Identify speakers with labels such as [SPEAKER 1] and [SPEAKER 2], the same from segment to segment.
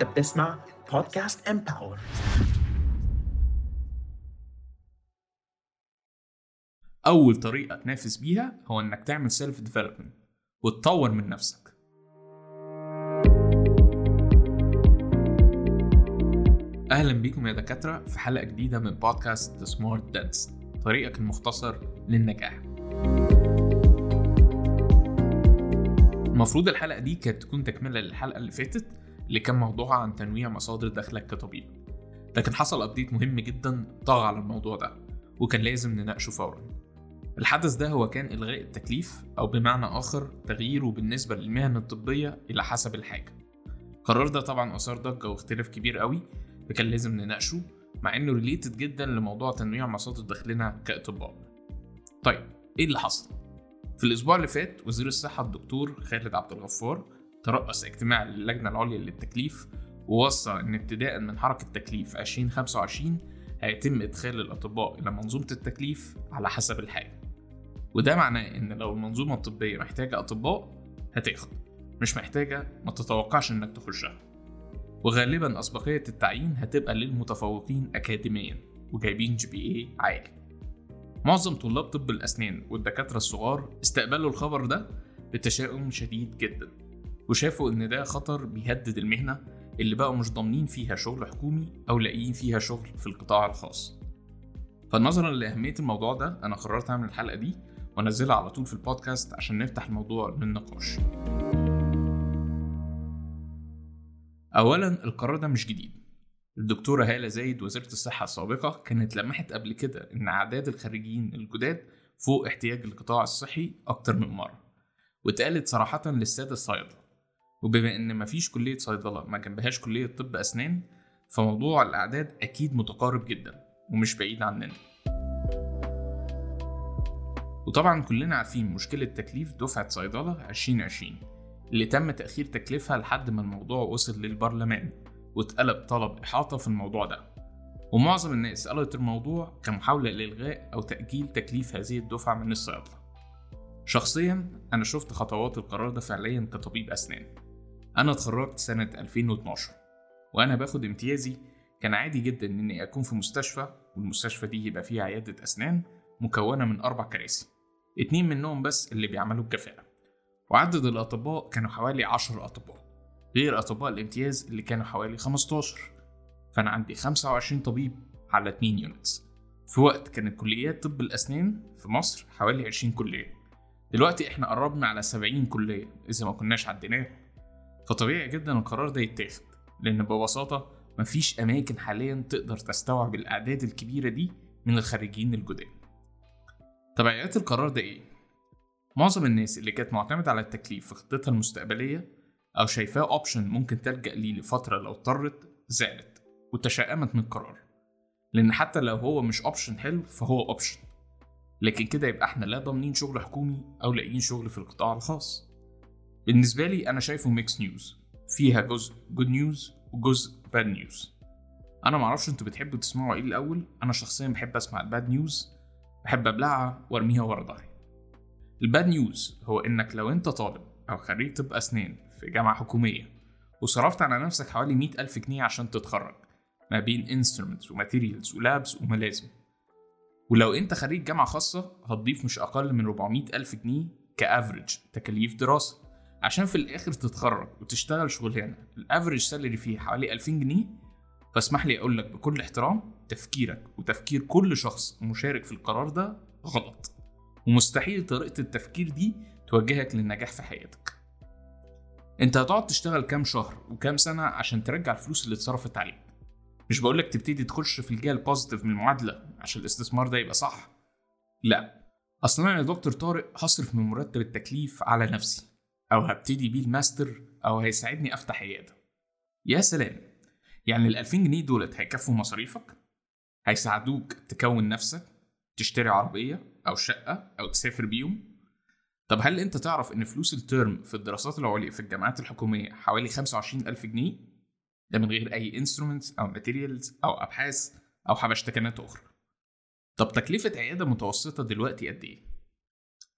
[SPEAKER 1] انت بتسمع بودكاست Empower
[SPEAKER 2] أول طريقة تنافس بيها هو إنك تعمل self development وتطور من نفسك. أهلا بيكم يا دكاترة في حلقة جديدة من بودكاست Smart Dents طريقك المختصر للنجاح. المفروض الحلقة دي كانت تكون تكملة للحلقة اللي فاتت اللي كان موضوعها عن تنويع مصادر دخلك كطبيب. لكن حصل update مهم جدا طغى على الموضوع ده وكان لازم نناقشه فورا. الحدث ده هو كان إلغاء التكليف أو بمعنى آخر تغييره بالنسبة للمهن الطبية إلى حسب الحاجة. القرار ده طبعا أثار ضجة واختلاف كبير قوي فكان لازم نناقشه مع إنه related جدا لموضوع تنويع مصادر دخلنا كأطباء. طيب إيه اللي حصل؟ في الأسبوع اللي فات وزير الصحة الدكتور خالد عبد الغفار ترأس اجتماع للجنة العليا للتكليف ووصى إن ابتداء من حركة تكليف 2025 هيتم إدخال الأطباء إلى منظومة التكليف على حسب الحاجة. وده معناه إن لو المنظومة الطبية محتاجة أطباء هتاخد مش محتاجة ما تتوقعش إنك تخشها. وغالبا أسبقية التعيين هتبقى للمتفوقين أكاديميا وجايبين GPA عالي. معظم طلاب طب الأسنان والدكاترة الصغار استقبلوا الخبر ده بتشاؤم شديد جدا. وشافوا إن ده خطر بيهدد المهنة اللي بقوا مش ضامنين فيها شغل حكومي أو لاقيين فيها شغل في القطاع الخاص. فنظرا لأهمية الموضوع ده أنا قررت أعمل الحلقة دي وأنزلها على طول في البودكاست عشان نفتح الموضوع للنقاش. أولا القرار ده مش جديد. الدكتورة هالة زايد وزيرة الصحة السابقة كانت لمحت قبل كده إن أعداد الخريجين الجداد فوق احتياج القطاع الصحي أكتر من مرة واتقالت صراحة للسادة الصيادلة وبما إن مفيش كلية صيدلة ما جنبهاش كلية طب أسنان فموضوع الأعداد أكيد متقارب جدا ومش بعيد عننا. وطبعا كلنا عارفين مشكلة تكليف دفعة صيدلة 2020 اللي تم تأخير تكليفها لحد ما الموضوع وصل للبرلمان واتقلب طلب إحاطة في الموضوع ده. ومعظم الناس قالت الموضوع كمحاولة لإلغاء أو تأجيل تكليف هذه الدفعة من الصيادلة. شخصيا أنا شفت خطوات القرار ده فعليا كطبيب أسنان. أنا اتخرجت سنة 2012 وأنا باخد امتيازي كان عادي جدا إني أكون في مستشفى والمستشفى دي يبقى فيها عيادة أسنان مكونة من أربع كراسي اتنين منهم بس اللي بيعملوا بكفاءة وعدد الأطباء كانوا حوالي 10 أطباء غير أطباء الامتياز اللي كانوا حوالي 15 فأنا عندي 25 طبيب على 2 يونتس في وقت كانت كليات طب الأسنان في مصر حوالي 20 كلية دلوقتي إحنا قربنا على 70 كلية إذا ما كناش عديناه فطبيعي جدا القرار ده يتاخد لأن ببساطة مفيش أماكن حاليا تقدر تستوعب الأعداد الكبيرة دي من الخريجين الجداد. تبعيات القرار ده إيه؟ معظم الناس اللي كانت معتمدة على التكليف في خطتها المستقبلية أو شايفاه option ممكن تلجأ ليه لفترة لو اضطرت زعلت وتشائمت من القرار. لأن حتى لو هو مش option حلو فهو option لكن كده يبقى إحنا لا ضامنين شغل حكومي أو لاقيين شغل في القطاع الخاص. بالنسبة لي أنا شايفه mix news فيها جزء good news وجزء bad news أنا معرفش أنتوا بتحبوا تسمعوا إيه الأول. أنا شخصيا بحب أسمع ال bad news بحب أبلعها وأرميها ورا ظهري ال bad news هو إنك لو أنت طالب أو خريج طب أسنان في جامعة حكومية وصرفت على نفسك حوالي مئة ألف جنيه عشان تتخرج ما بين instruments و materials و labs وملازم. ولو أنت خريج جامعة خاصة هتضيف مش أقل من 400 ألف جنيه ك average تكاليف دراسة. عشان في الآخر تتخرج وتشتغل شغلانة ال average salary فيها حوالي 2000 جنيه. فاسمح لي أقول لك بكل احترام تفكيرك وتفكير كل شخص مشارك في القرار ده غلط. ومستحيل طريقة التفكير دي توجهك للنجاح في حياتك. أنت هتقعد تشتغل كام شهر وكام سنة عشان ترجع الفلوس اللي اتصرفت عليك؟ مش بقولك تبتدي تخش في الجهة positive من المعادلة عشان الاستثمار ده يبقى صح. لا. أصلا أنا يا دكتور طارق هصرف من مرتب التكليف على نفسي. أو هبتدي بيه الماستر أو هيساعدني أفتح عيادة يا سلام يعني ال 2000 جنيه دولت هيكفوا مصاريفك هيساعدوك تكون نفسك تشتري عربية أو شقة أو تسافر بيهم طب هل أنت تعرف إن فلوس ال term في الدراسات العليا في الجامعات الحكومية حوالي 25 ألف جنيه؟ ده من غير أي instruments أو materials أو أبحاث أو حبشتكنات أخرى. طب تكلفة عيادة متوسطة دلوقتي قد إيه؟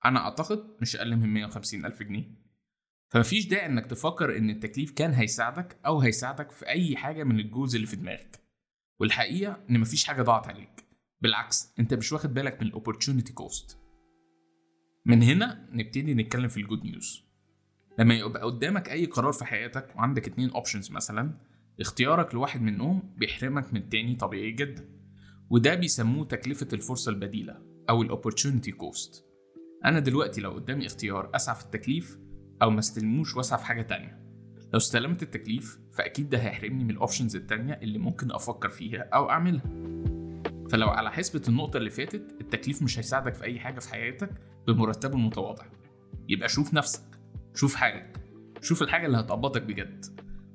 [SPEAKER 2] أنا أعتقد مش أقل من 150 ألف جنيه. فمفيش داعي إنك تفكر إن التكليف كان هيساعدك أو هيساعدك في أي حاجة من ال goals اللي في دماغك. والحقيقة إن مفيش حاجة ضاعت عليك. بالعكس أنت مش واخد بالك من ال opportunity cost من هنا نبتدي نتكلم في ال good news لما يبقى قدامك أي قرار في حياتك وعندك اتنين options مثلا اختيارك لواحد منهم بيحرمك من التاني طبيعي جدا. وده بيسموه تكلفة الفرصة البديلة أو ال opportunity cost أنا دلوقتي لو قدامي اختيار أسعى في التكليف أو ما استلموش وأسعى في حاجة تانية. لو استلمت التكليف فأكيد ده هيحرمني من الأوبشنز التانية اللي ممكن أفكر فيها أو أعملها. فلو على حسبة النقطة اللي فاتت التكليف مش هيساعدك في أي حاجة في حياتك بمرتبه المتواضع. يبقى شوف نفسك شوف حالك شوف الحاجة اللي هتقبضك بجد.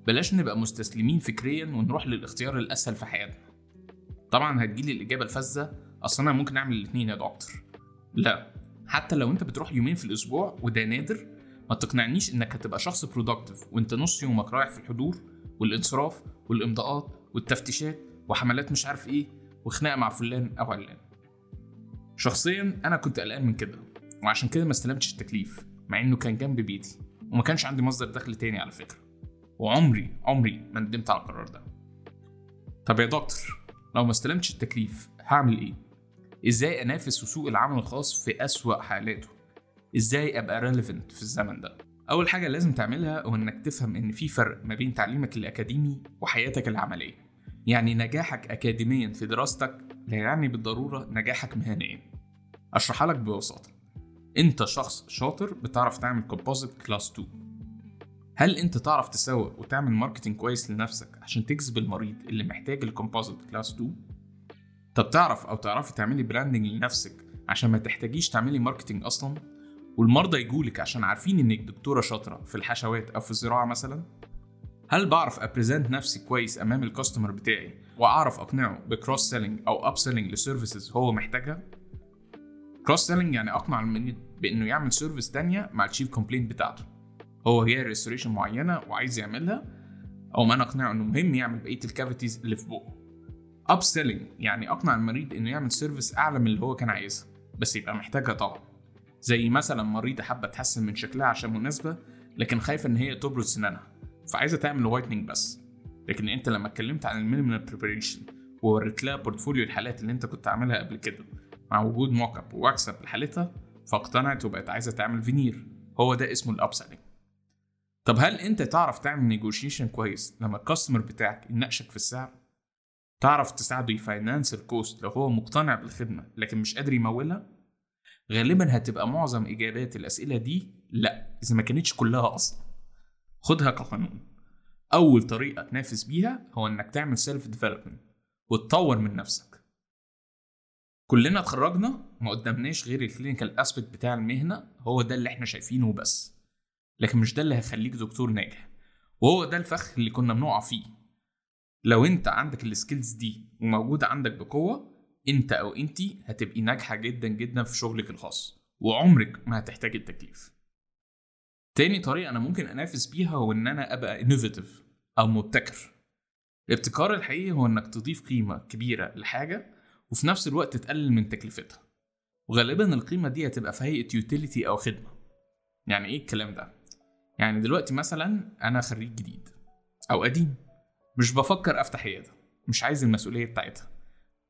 [SPEAKER 2] بلاش نبقى مستسلمين فكريا ونروح للاختيار الأسهل في حياتنا. طبعا هتجيلي الإجابة الفذة أصل أنا ممكن أعمل الاتنين يا دكتور. لا حتى لو أنت بتروح يومين في الأسبوع وده نادر ما تقنعنيش إنك هتبقى شخص برودكتيف وأنت نص يومك رايح في الحضور والإنصراف والإمضاءات والتفتيشات وحملات مش عارف إيه وخناقة مع فلان أو علان. شخصيا أنا كنت قلقان من كده وعشان كده ما استلمتش التكليف مع إنه كان جنب بيتي وما كانش عندي مصدر دخل تاني على فكرة. وعمري عمري ما ندمت على القرار ده. طب يا دكتور لو ما استلمتش التكليف هعمل إيه؟ إزاي أنافس في سوق العمل الخاص في أسوأ حالاته؟ إزاي ابقى relevant في الزمن ده. أول حاجة لازم تعملها هو إنك تفهم إن في فرق ما بين تعليمك الأكاديمي وحياتك العملية. يعني نجاحك اكاديميا في دراستك لا يعني بالضرورة نجاحك مهنيا. أشرحها لك ببساطة. أنت شخص شاطر بتعرف تعمل composite class 2 هل أنت تعرف تسوق وتعمل marketing كويس لنفسك عشان تجذب المريض اللي محتاج ال composite class 2 طب تعرف أو تعرفي تعملي branding لنفسك عشان ما تحتاجيش تعملي marketing أصلا؟ والمرضى يجولك عشان عارفين إنك دكتورة شاطرة في الحشوات أو في الزراعة مثلا؟ هل بعرف أ present نفسي كويس أمام ال customer بتاعي وأعرف أقنعه ب cross selling أو up selling ل services هو محتاجها؟ cross selling يعني أقنع المريض بإنه يعمل service تانية مع ال chief complaint بتاعته. هو هي restoration معينة وعايز يعملها أو ما أقنعه إنه مهم يعمل بقية ال cavities اللي في بقه. up selling يعني أقنع المريض إنه يعمل service أعلى من اللي هو كان عايزها بس يبقى محتاجها طبعا. زي مثلا مريضة حابة تحسن من شكلها عشان مناسبة لكن خايفة إن هي تبرد سنانها. فعايزة تعمل whitening بس. لكن أنت لما اتكلمت عن ال minimal preparation ووريت لها portfolio الحالات اللي أنت كنت عاملها قبل كده مع وجود mock up واكسب لحالتها فاقتنعت وبقت عايزة تعمل فينير هو ده اسمه ال up selling طب هل أنت تعرف تعمل نيجوشيشن كويس لما ال customer بتاعك يناقشك في السعر؟ تعرف تساعده ي finance ال cost لو هو مقتنع بالخدمة لكن مش قادر يمولها؟ غالبا هتبقى معظم إجابات الأسئلة دي لا إذا ما كانتش كلها أصلا خدها كقانون. أول طريقة تنافس بيها هو إنك تعمل self development وتطور من نفسك. كلنا اتخرجنا ما قدامناش غير ال clinical aspect بتاع المهنة هو ده اللي إحنا شايفينه بس. لكن مش ده اللي هيخليك دكتور ناجح. وهو ده الفخ اللي كنا بنقع فيه. لو أنت عندك ال skills دي وموجودة عندك بقوة انت أو انتي هتبقي ناجحة جدا جدا في شغلك الخاص وعمرك ما هتحتاج التكليف. تاني طريقة أنا ممكن أنافس بيها هو إن أنا أبقى innovative أو مبتكر. الابتكار الحقيقي هو إنك تضيف قيمة كبيرة لحاجة وفي نفس الوقت تقلل من تكلفتها. وغالبا القيمة دي هتبقى في هيئة utility أو خدمة. يعني إيه الكلام ده؟ يعني دلوقتي مثلا أنا خريج جديد أو قديم مش بفكر أفتح عيادة مش عايز المسؤولية بتاعتها.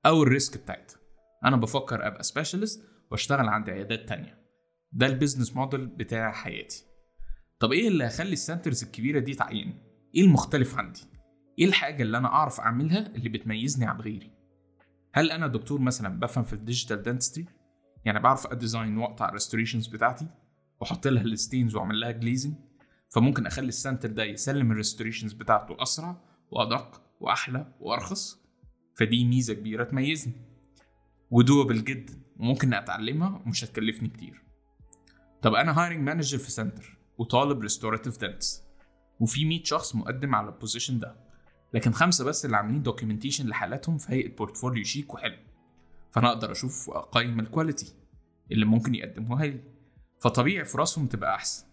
[SPEAKER 2] أو ال risk بتاعتها أنا بفكر أبقى specialist وأشتغل عند عيادات تانية ده ال business model بتاع حياتي طب إيه اللي هيخلي ال centers الكبيرة دي تعين؟ إيه المختلف عندي؟ إيه الحاجة اللي أنا أعرف أعملها اللي بتميزني عن غيري؟ هل أنا دكتور مثلا بفهم في ال digital dentistry يعني بعرف أ design وأقطع ال restorations بتاعتي وأحط لها ال stains وأعمل لها glazing فممكن أخلي ال center ده يسلم ال restorations بتاعته أسرع وأدق وأحلى وأرخص فدي ميزة كبيرة تميزني. و doable جدا وممكن أتعلمها ومش هتكلفني كتير. طب أنا hiring manager في center وطالب restorative dentist وفي 100 شخص مقدم على ال position ده لكن خمسة بس اللي عاملين documentation لحالاتهم في هيئة portfolio شيك وحلو. فأنا أقدر أشوف واقيم ال quality اللي ممكن يقدموها لي. فطبيعي فرصهم تبقى أحسن.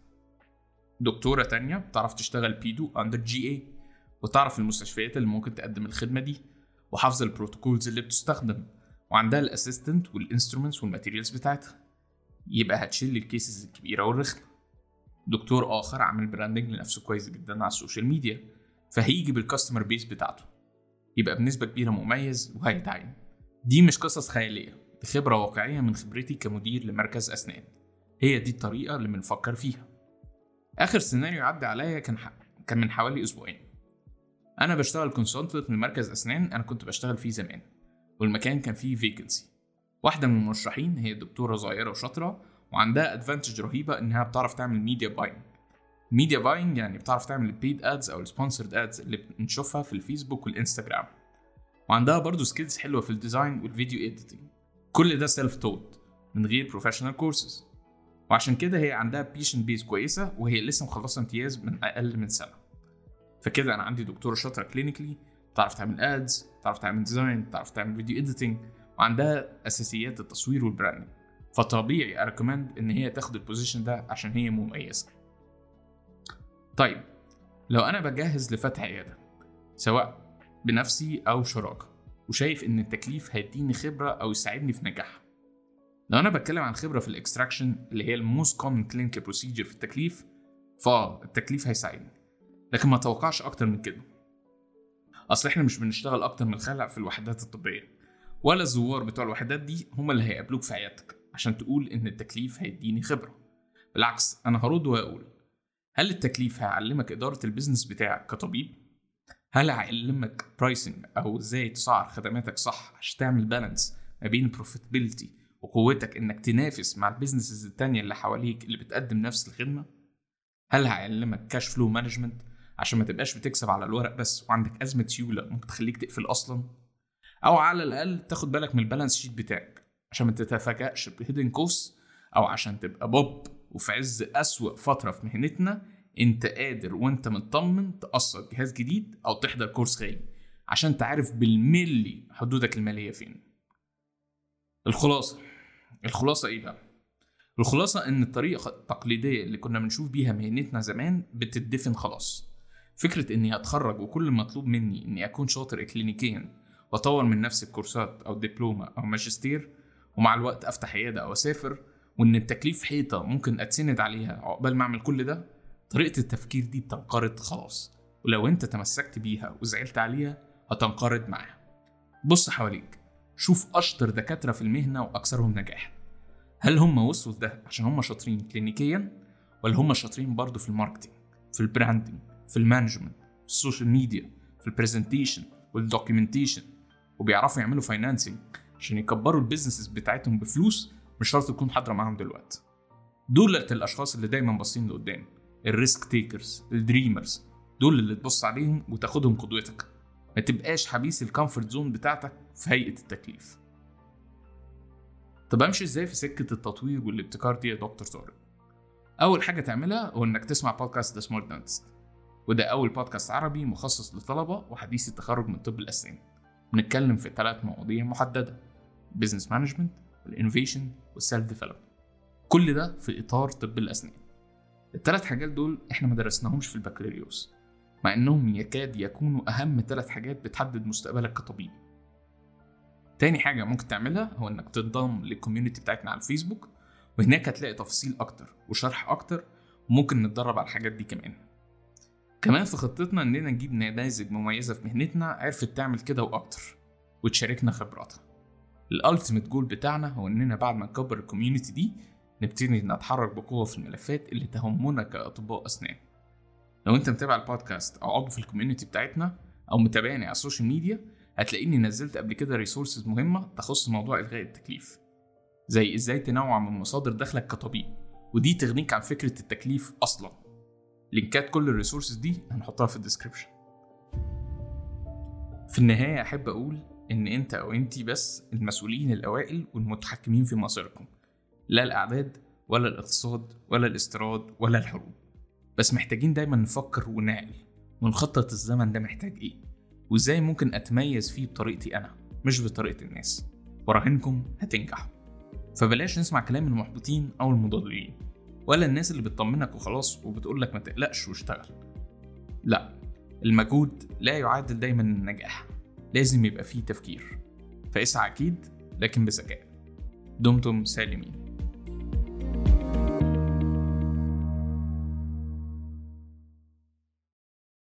[SPEAKER 2] دكتورة تانية بتعرف تشتغل pedo under GA وتعرف المستشفيات اللي ممكن تقدم الخدمة دي. وحافظة ال protocols اللي بتستخدم وعندها ال assistant وال instruments وال materials بتاعتها. يبقى هتشيل ال cases الكبيرة والرخمة. دكتور آخر عامل branding لنفسه كويس جدا على ال social media فهيجي بال customer base بتاعته. يبقى بنسبة كبيرة مميز وهيتعين. دي مش قصص خيالية دي خبرة واقعية من خبرتي كمدير لمركز أسنان. هي دي الطريقة اللي بنفكر فيها. آخر سيناريو عدى عليا كان. كان من حوالي أسبوعين. أنا بشتغل consultant من مركز أسنان أنا كنت بشتغل فيه زمان والمكان كان فيه vacancy واحدة من المرشحين هي دكتورة صغيرة وشاطرة وعندها advantage رهيبة إنها بتعرف تعمل media buying media buying يعني بتعرف تعمل ال paid ads أو ال sponsored ads اللي بنشوفها في الفيسبوك والإنستجرام. وعندها برضه skills حلوة في ال design وال video editing كل ده self-taught من غير professional courses وعشان كده هي عندها patient base كويسة وهي لسه مخلصة امتياز من أقل من سنة. فكده أنا عندي دكتورة شاطرة clinically بتعرف تعمل ads بتعرف تعمل design بتعرف تعمل video editing وعندها أساسيات التصوير وال branding فطبيعي ا recommend إن هي تاخد ال position ده عشان هي مميزة. طيب لو أنا بجهز لفتح عيادة سواء بنفسي أو شراكة وشايف إن التكليف هيديني خبرة أو يساعدني في نجاحها. لو أنا بتكلم عن خبرة في ال extraction اللي هي ال most common clinical procedure في التكليف فالتكليف هيساعدني. لكن ما اتوقعش أكتر من كده أصل إحنا مش بنشتغل أكتر من خلع في الوحدات الطبية ولا الزوار بتوع الوحدات دي هم اللي هيقابلوك في عيادتك عشان تقول إن التكليف هيديني خبرة بالعكس أنا هرد وأقول هل التكليف هيعلمك إدارة ال business بتاعك كطبيب؟ هل هيعلمك pricing أو إزاي تسعر خدماتك صح عشان تعمل balance ما بين ال profitability وقوتك إنك تنافس مع ال businesses التانية اللي حواليك اللي بتقدم نفس الخدمة؟ هل هيعلمك cash flow management عشان ما تبقاش بتكسب على الورق بس وعندك أزمة سيولة ممكن تخليك تقفل أصلا؟ أو على الأقل تاخد بالك من ال balance sheet بتاعك عشان ما تتفاجأش ب hidden cost أو عشان تبقى بوب وفي عز أسوأ فترة في مهنتنا أنت قادر وأنت مطمن تقسط جهاز جديد أو تحضر كورس غالي عشان تعرف بالملي حدودك المالية فين الخلاصة الخلاصة إيه بقى؟ الخلاصة إن الطريقة التقليدية اللي كنا بنشوف بيها مهنتنا زمان بتدفن خلاص فكرة إني هتخرج وكل المطلوب مني إني أكون شاطر اكلينيكيا وأطور من نفسي بكورسات أو دبلومة أو ماجستير ومع الوقت أفتح عيادة أو أسافر وإن التكليف حيطة ممكن أتسند عليها عقبال ما أعمل كل ده طريقة التفكير دي بتنقرض خلاص ولو أنت تمسكت بيها وزعلت عليها هتنقرض معاها. بص حواليك شوف أشطر دكاترة في المهنة وأكثرهم نجاحا هل هم وصلوا لده عشان هم شاطرين كلينيكيا ولا هم شاطرين برضه في ال marketing في ال branding في ال management في ال social media في ال presentation وال documentation وبيعرفوا يعملوا financing عشان يكبروا ال businesses بتاعتهم بفلوس مش شرط تكون حاضرة معاهم دلوقتي. دول الأشخاص اللي دايما باصين لقدام ال risk takers ال dreamers دول اللي تبص عليهم وتاخدهم قدوتك. ما تبقاش حبيس ال comfort zone بتاعتك في هيئة التكليف. طب أمشي إزاي في سكة التطوير والابتكار دي يا دكتور طارق أول حاجة تعملها هو إنك تسمع بودكاست The Smart Dentist وده أول بودكاست عربي مخصص لطلبة وحديثي التخرج من طب الأسنان. بنتكلم في ثلاث مواضيع محددة business management وال innovation وال self development كل ده في إطار طب الأسنان. الثلاث حاجات دول إحنا ما درسناهمش في البكالوريوس مع إنهم يكاد يكونوا أهم ثلاث حاجات بتحدد مستقبلك كطبيب. تاني حاجة ممكن تعملها هو إنك تنضم لل community بتاعتنا على الفيسبوك وهناك هتلاقي تفاصيل أكتر وشرح أكتر وممكن نتدرب على الحاجات دي كمان. كمان في خطتنا إننا نجيب نماذج مميزة في مهنتنا عرفت تعمل كده وأكتر وتشاركنا خبراتها. ال ultimate goal بتاعنا هو إننا بعد ما نكبر ال community دي نبتدي نتحرك بقوة في الملفات اللي تهمنا كأطباء أسنان. لو أنت متابع البودكاست أو عضو في ال community بتاعتنا أو متابعني على ال social media هتلاقيني نزلت قبل كده resources مهمة تخص موضوع إلغاء التكليف. زي إزاي تنوع من مصادر دخلك كطبيب ودي تغنيك عن فكرة التكليف أصلا. link ات كل ال resources دي هنحطها في ال description. في النهاية أحب أقول إن أنت أو أنتي بس المسؤولين الأوائل والمتحكمين في مصيركم. لا الأعداد ولا الاقتصاد ولا الاستيراد ولا الحروب. بس محتاجين دايما نفكر ونعقل ونخطط الزمن ده محتاج إيه؟ وإزاي ممكن أتميز فيه بطريقتي أنا مش بطريقة الناس. وراهنكم هتنجحوا. فبلاش نسمع كلام المحبطين أو المضللين ولا الناس اللي بتطمنك وخلاص وبتقولك ما تقلقش واشتغل. لا المجهود لا يعادل دايما النجاح. لازم يبقى فيه تفكير. فاسعى أكيد لكن بذكاء. دمتم سالمين.